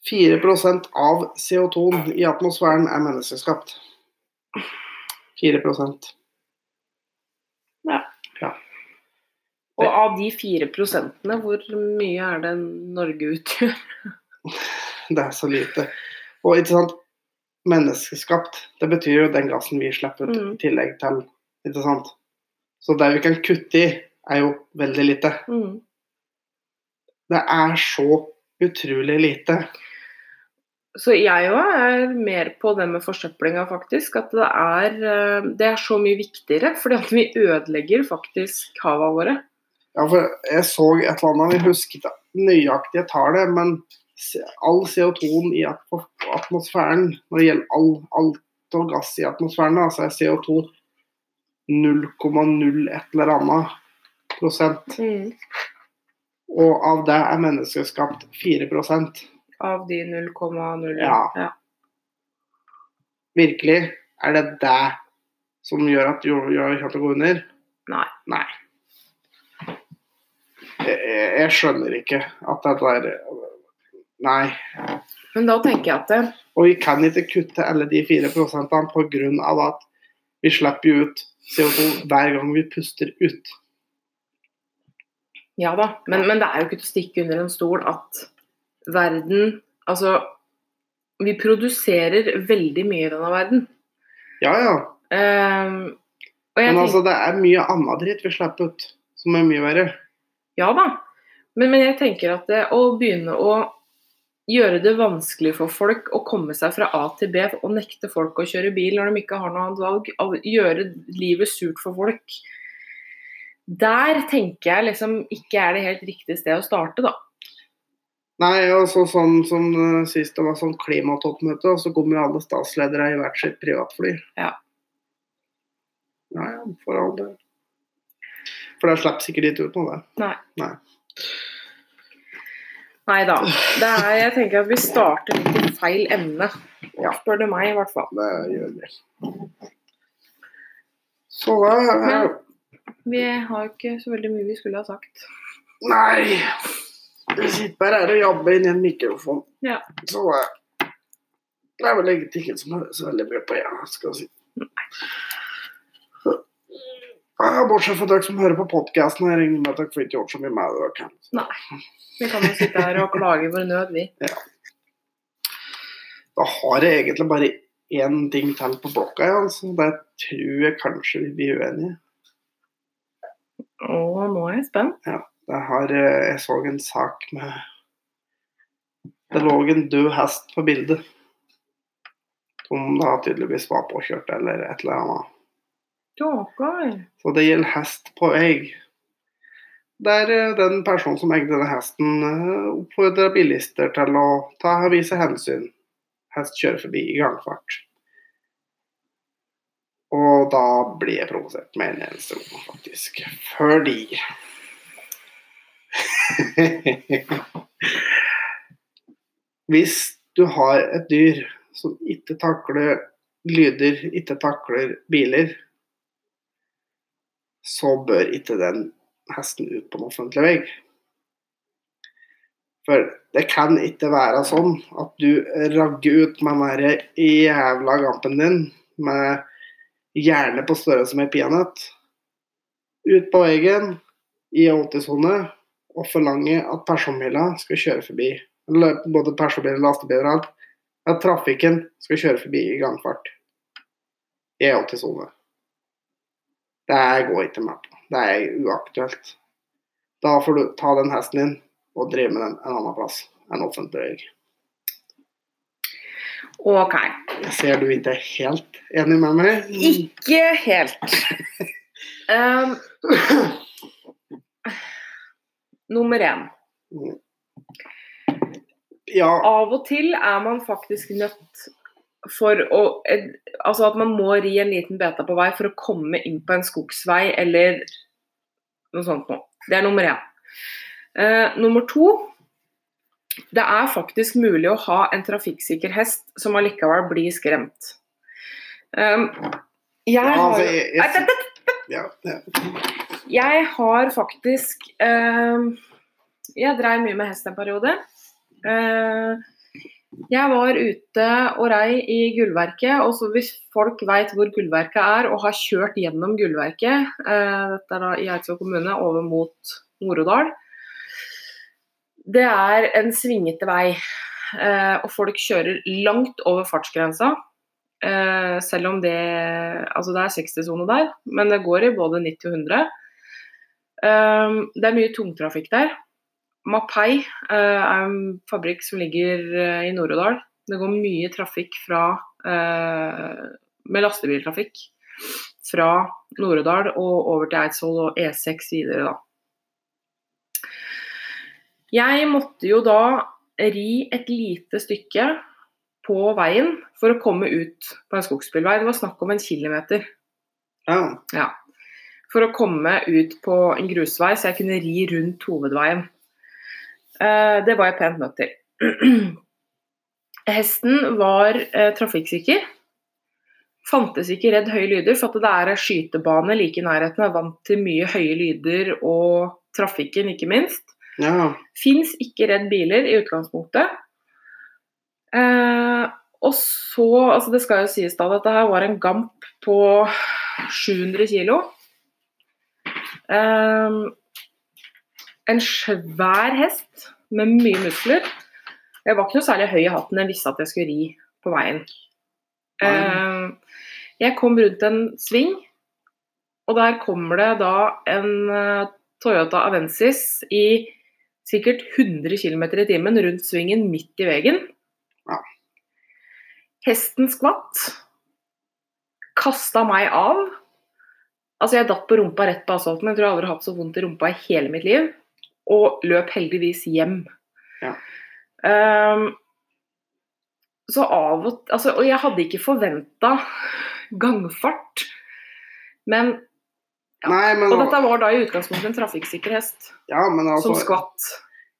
4% av CO2-en i atmosfæren er menneskeskapt. 4% Og av de 4 prosentene, hvor mye er det Norge utgjør? Det er så lite. Og ikke sant, menneskeskapt, det betyr jo den gassen vi slipper ut Mm. i tillegg til Ikke sant? Så det vi kan kutte i, er jo veldig lite. Mm. Det er så utrolig lite. Så jeg òg er mer på det med forsøplinga, faktisk. At det er, eh, det er så mye viktigere. Fordi at vi ødelegger faktisk hava våre. Ja, for jeg så et eller annet, jeg husker ikke nøyaktige tallet, men all CO2-en i atmosfæren, når det gjelder all, alt og gass i atmosfæren, altså så er CO2 0,0 et eller annet prosent. Og av det er menneskeskapt 4 prosent Av de 0,0 Ja. Virkelig, er det det som gjør at jord- jordkjøttet går under? Nei. Nei. Jeg, jeg, jeg skjønner ikke at det er Nei. Men da tenker jeg at det, Og vi kan ikke kutte alle de 4 prosentene pga. at vi slipper ut CO2 hver gang vi puster ut. Ja da, men, men det er jo ikke til å stikke under en stol at verden Altså, vi produserer veldig mye i denne verden. Ja, ja. Um, Men altså, det er mye annet dritt vi slipper ut, som er mye verre. Ja da, men, men jeg tenker at det, å begynne å gjøre det vanskelig for folk å komme seg fra A til B og nekte folk å kjøre bil når de ikke har noe annet valg, gjøre livet surt for folk Der tenker jeg liksom ikke er det helt riktige sted å starte, da. Nei, altså sånn som sånn, sist det var sånn klimatoppmøte, og så kommer jo alle statsledere i hvert sitt privatfly. Ja. Ja, for all del. For det slipper sikkert ikke ut noe, det. Nei. Nei. Nei da. Det er, jeg tenker at vi starter litt i feil emne. Ja. Spør du meg, i hvert fall. Det gjør vi. Så da er Vi har ikke så veldig mye vi skulle ha sagt. Nei! Vi sitter bare her og jobber inn i en mikrofon. Ja. Så eh, det er vel egentlig ikke som så veldig mye på, jeg skal si. Ja, bortsett fra dere som hører på podkasten, jeg regner med at dere får ikke gjort så mye med dere kan. Vi kan jo sitte her og klage vår nød, vi. Da har jeg egentlig bare én ting til på blokka, ja, altså. Det tror jeg kanskje vi blir uenige. Og nå er jeg spent. Det har, eh, jeg så en sak med Det lå en død hest på bildet. Som da tydeligvis var påkjørt eller et eller annet. Stakkar. Så det gjelder hest på vei. Der eh, den personen som eide denne hesten, eh, oppfordra bilister til å ta vise hensyn. Hest kjører forbi i gangfart. Og da blir jeg provosert med en eneste gang, faktisk. Fordi Hvis du har et dyr som ikke takler lyder, ikke takler biler, så bør ikke den hesten ut på en offentlig vei. For det kan ikke være sånn at du ragger ut med den jævla gampen din med hjerne på størrelse med peanøtt ut på veien i 80-sone og forlange at personbiler skal kjøre forbi. Både personbiler, lastebiler og alt. At trafikken skal kjøre forbi i gangfart i 80-sone. Det går ikke med på. Det er uaktuelt. Da får du ta den hesten din og drive med den en annen plass enn offentlig vei. OK. Jeg ser du ikke er helt enig med meg. Ikke helt. Um, nummer én. Ja, Av og til er man faktisk nødt for å eh, Altså at man må ri en liten beta på vei for å komme inn på en skogsvei eller noe sånt noe. Det er nummer én. Uh, nummer to Det er faktisk mulig å ha en trafikksikker hest som allikevel blir skremt. Um, jeg har jeg- har faktisk eh, Jeg dreiv mye med hest en periode. Uh, jeg var ute og rei i Gullverket, og så hvis folk veit hvor Gullverket er og har kjørt gjennom Gullverket, uh, dette er da i Eidsvoll kommune, over mot Nord-Odal Det er en svingete vei, eh, og folk kjører langt over fartsgrensa. Eh, selv om det Altså det er 60-sone der, men det går i både 90 og 100. Um, det er mye tungtrafikk der. Mapei eh, er en fabrikk som ligger eh, i Nord-Odal. Det går mye trafikk fra eh, med lastebiltrafikk fra Nord-Odal og over til Eidsvoll og E6 videre, da. Jeg måtte jo da ri et lite stykke på veien for å komme ut på en skogsbilvei. Det var snakk om en kilometer ja. for å komme ut på en grusvei, så jeg kunne ri rundt hovedveien. Eh, det var jeg pent nødt til. Hesten var eh, trafikksikker. Fantes ikke redd høye lyder, for at det er skytebane like i nærheten. Er vant til mye høye lyder og trafikken, ikke minst. Ja. Fins ikke redd biler i utgangspunktet. Eh, og så, altså Det skal jo sies da at dette her var en gamp på 700 kilo. Eh, en svær hest med mye muskler. Jeg var ikke noe særlig høy i hatten, jeg visste at jeg skulle ri på veien. Eh, jeg kom rundt en sving, og der kommer det da en eh, Toyota Avensis i sikkert 100 km i timen rundt svingen midt i veien. Ja. Hesten skvatt. Kasta meg av. Altså, jeg datt på rumpa rett på asfalten. Jeg tror jeg aldri har hatt så vondt i rumpa i hele mitt liv. Og løp heldigvis hjem. Ja. Um, så av og altså, Og jeg hadde ikke forventa gangfart. Men Ja. Nei, men, Og dette var da i utgangspunktet en trafikksikker hest ja, altså, som skvatt.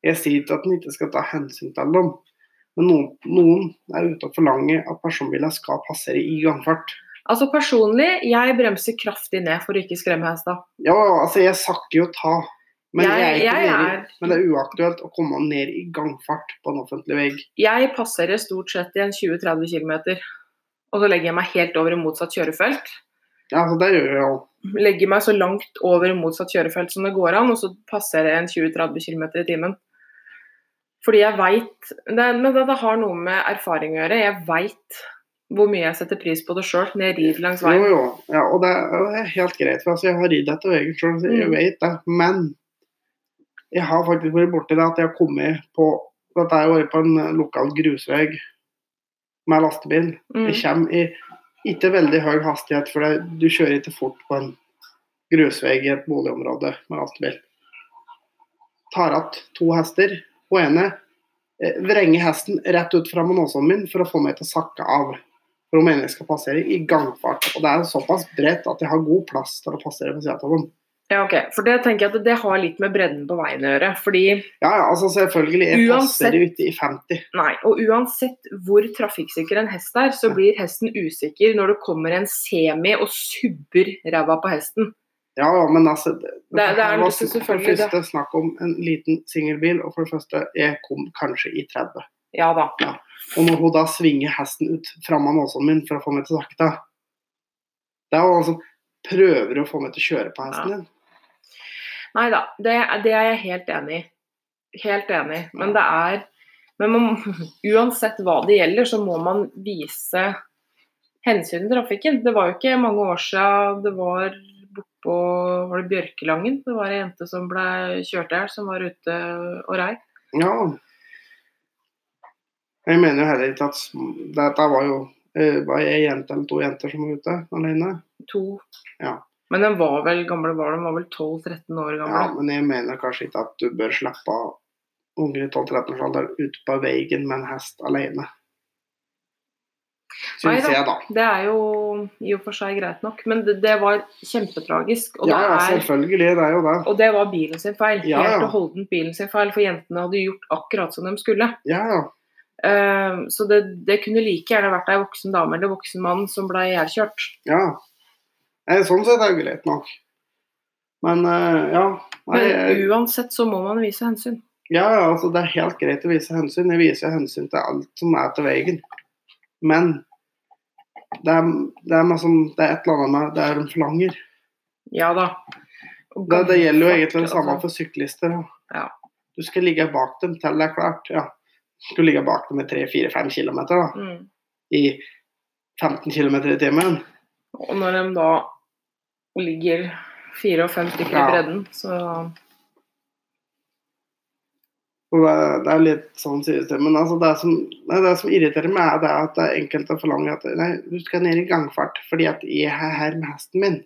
Jeg sier ikke at en ikke skal ta hensyn til dem, men noen, noen er ute og forlanger at personbiler skal passere i gangfart. Altså Personlig, jeg bremser kraftig ned for å ikke skremme hesta. Ja, altså, jeg sakker jo ta, men, Jeg- jeg jeg er- men det er uaktuelt å komme ned i gangfart på en offentlig vei. Jeg passerer stort sett i en 20-30 km, og så legger jeg meg helt over i motsatt kjørefelt. Ja, altså, det gjør jeg jo. Legger meg så langt over motsatt kjørefelt som det går an, og så passerer jeg en 20-30 km i timen. Fordi jeg veit Men det, det har noe med erfaring å gjøre. Jeg veit hvor mye jeg setter pris på det sjøl når jeg rir langs veien. jo. Ja, og det er helt greit, for altså, jeg har ridd etter veien sjøl, så jeg Mm. vet det. Men jeg har faktisk vært borti det at jeg har kommet på Dette har vært på en lokal grusvei med lastebil. Mm. Jeg kommer i ikke veldig høy hastighet, for du kjører ikke fort på en grusvei i et boligområde med lastebil. Tar igjen to hester. Hun ene eh, vrenger hesten rett ut fra månåsen min for å få meg til å sakke av. For hun mener jeg skal passere i gangfart. Og det er såpass bredt at jeg har god plass til å passere på sida av dem. Ja, ok. For det tenker jeg at det har litt med bredden på veien å gjøre. Fordi Ja, ja, altså selvfølgelig. Jeg Uansett- passer ikke i 50. Nei, og uansett hvor trafikksikker en hest er, så blir hesten usikker når det kommer en semi og subber ræva på hesten. Ja, ja, men altså det, Det- det er her var selvfølgelig For det første snakk om en liten singelbil, og for det første, jeg kom kanskje i 30. Ja da. Og når hun da svinger hesten ut fram av nåsen min for å få meg til sakte Det er jo altså Prøver å få meg til å kjøre på hesten Ja. din. Nei da, det, det er jeg helt enig i. Helt enig. Men det er men man, uansett hva det gjelder, så må man vise hensyn til trafikken. Det var jo ikke mange år siden det var bortpå var det Bjørkelangen. Det var ei jente som ble kjørt i hjel, som var ute og rei. Ja. Jeg mener jo heller ikke at Dette var jo eh, var ei jente eller to jenter som var ute alene. To. Ja. Men den var vel gamle var den var vel 12-13 år gammel? Ja, men jeg mener kanskje ikke at du bør slippe unger i 12-13-årsalderen ut på veien med en hest alene. Syns jeg, da. Det er jo i og for seg greit nok, men det, det var kjempetragisk. Ja, ja, selvfølgelig. Det er jo det. og det var bilen sin feil. Ja, ja. Helt og holdent bilen sin feil, for jentene hadde gjort akkurat som de skulle. Ja, ja. Eh, så det, det kunne like gjerne vært ei voksen dame eller voksen mann som ble ihjelkjørt. ja. Nei, sånn sett er det greit nok. Men eh, ja. Nei, Men uansett så må man vise hensyn. Ja, ja, altså det er helt greit å vise hensyn. Jeg viser hensyn til alt som er til veien. Men det er, det er, meg det er et eller annet med det er de forlanger. Ja da. Det, det gjelder jo egentlig det samme altså. for syklister. Ja. Du skal ligge bak dem til det er klart. Ja. Du skal ligge bak dem i 3-4-5 km da, Mm. i 15 km i timen. Og når de da ligger fire og fem stykker Ja. i bredden, så det, er litt sånn sies det. Men altså, det, som, det som irriterer meg, er at det er enkelte forlanger at nei, du skal ned i gangfart fordi at jeg er her med hesten min.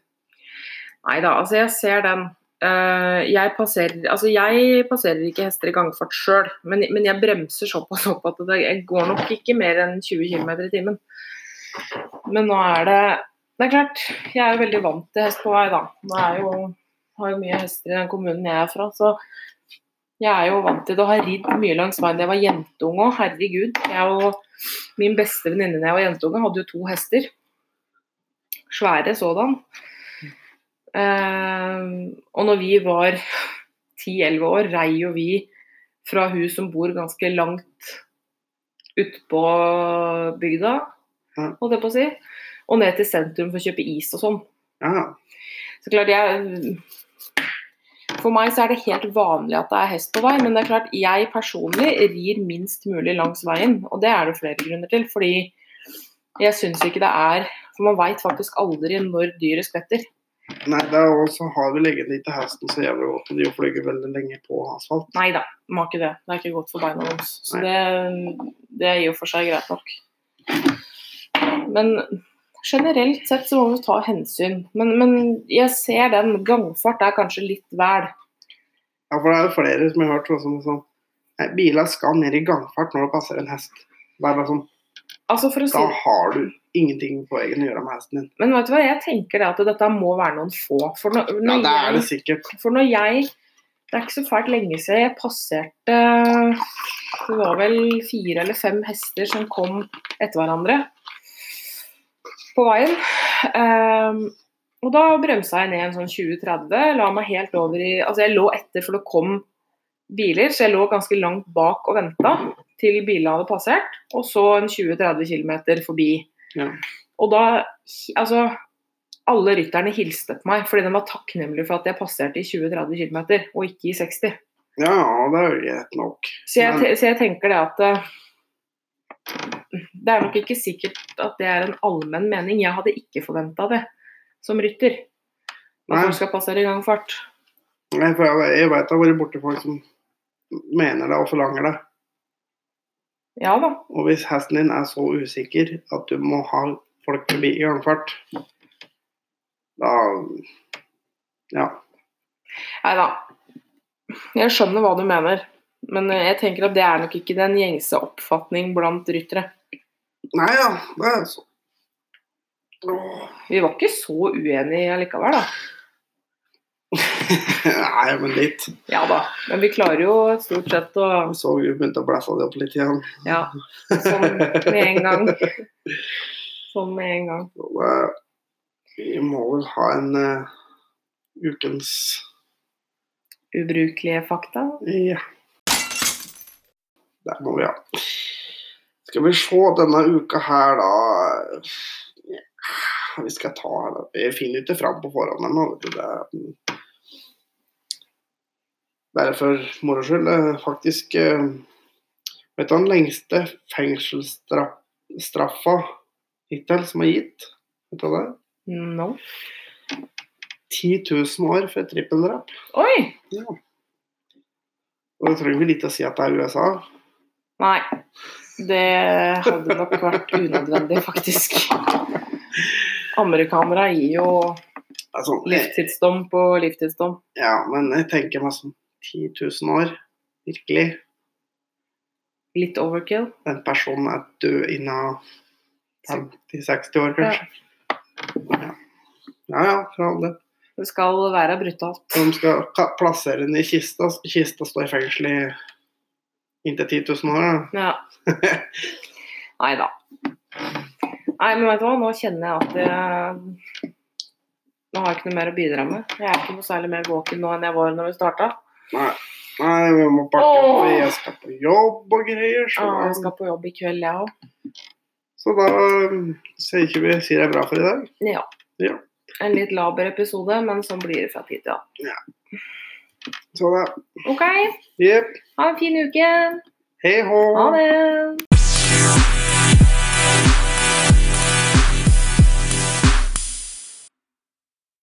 Nei da, altså jeg ser den. Eh, jeg, passerer, altså jeg passerer ikke hester i gangfart sjøl, men, men jeg bremser såpass opp at det går nok ikke mer enn 20 km i timen. Men nå er det Det er klart, jeg er jo veldig vant til hest på vei, da. Er jo, har jo mye hester i den kommunen jeg er fra, så jeg er jo vant til det å ha ridd mye langs veien da jeg var jentunge òg. Herregud. Jeg og min beste venninne da jeg var jentunge, hadde jo to hester. Svære sådan. Uh, og når vi var 10-11 år, rei jo vi fra hus som bor ganske langt utpå bygda, holdt jeg på å si, og ned til sentrum for å kjøpe is og sånn. Ja, Så klart jeg For meg så er det helt vanlig at det er hest på vei, men det er klart jeg personlig rir minst mulig langs veien, og det er det flere grunner til. Fordi jeg syns ikke det er For man veit faktisk aldri når dyret skvetter. Nei, det er også har vi legget dit til hesten så jævlig godt, og de flyger veldig lenge på asfalt. Nei da, må ikke det. Det er ikke godt for beina deres. Så det, det er i og for seg greit nok. Men generelt sett så må vi ta hensyn. Men, men jeg ser den gangfart er kanskje litt vel. Ja, for det er jo flere som har hørt sånn som sånn Nei, biler skal ned i gangfart når det passer en hest. Det er bare sånn, Altså si Da har du ingenting på egen å gjøre med hesten din. Men vet du hva, jeg tenker det at dette må være noen få. For når, Ja, det er det jeg, sikkert. for når jeg Det er ikke så fælt lenge siden jeg passerte Det var vel fire eller fem hester som kom etter hverandre på veien. Um, og da bremsa jeg ned en sånn 20-30, la meg helt over i Altså jeg lå etter for det kom biler, så jeg lå ganske langt bak og venta til bilene hadde passert, og så en 20-30 km forbi. Ja. Og da Altså, alle rytterne hilste på meg fordi de var takknemlige for at jeg passerte i 20-30 km, og ikke i 60. Ja, det er jo greit nok. Så jeg, Men- så jeg tenker det at eh, Det er nok ikke sikkert at det er en allmenn mening. Jeg hadde ikke forventa det som rytter. At du folk skal passere i gangfart. Nei, for jeg, jeg veit det har vært borti folk som mener det og forlanger det. Ja da. Og hvis hesten din er så usikker at du må ha folk forbi i gangfart, da Ja. Nei da. Jeg skjønner hva du mener. Men eh, jeg tenker at det er nok ikke den gjengse oppfatning blant ryttere. Nei ja, det er så Vi var ikke så uenige allikevel, da. Nei, men litt. Ja da. Men vi klarer jo stort sett å så vi begynte å blæsse det opp litt igjen. Ja. Sånn med en gang. Sånn med en gang. Så vi må vel ha en uh, ukens Ubrukelige fakta. Ja. Det må vi ha. Skal vi se denne uka her, da ja, Vi skal ta her, da. Vi finner ikke fram på forhånd ennå. er bare for moro skyld. Faktisk eh, Vet du den lengste fengselsstraffa hittil som er gitt? Vet du det? No. 10 000 år for et trippeldrap. Oi! Ja. Og det trenger vi litt å si at det er USA. Nei. Det hadde nok vært unødvendig, faktisk. Amerikanere gir jo Altså, livstidsdom på livstidsdom. Ja, men jeg tenker meg sånn 10 000 år. Virkelig. Litt overkill. Den personen er død innen 50-60 år, kanskje. Ja. ja ja, for all del. Det skal være brutalt. De skal plassere den i kista. Kista står i fengsel i inntil 10 000 år. da. Ja. Nei da. Nei, men vet du hva, nå kjenner jeg at jeg Nå har jeg ikke noe mer å bidra med. Jeg er ikke noe særlig mer våken nå enn jeg var når vi starta. Nei. Nei, vi må pakke opp. Åh. Jeg skal på jobb og greier. Så, Ja, jeg skal på jobb i kveld, jeg òg. så da um, sier ikke vi sier det er bra for i dag. Ja. Ja. En litt laber episode, men sånn blir det fra tid til annen. Så da OK, Yep. ha en fin uke. Hei hå. Ha det.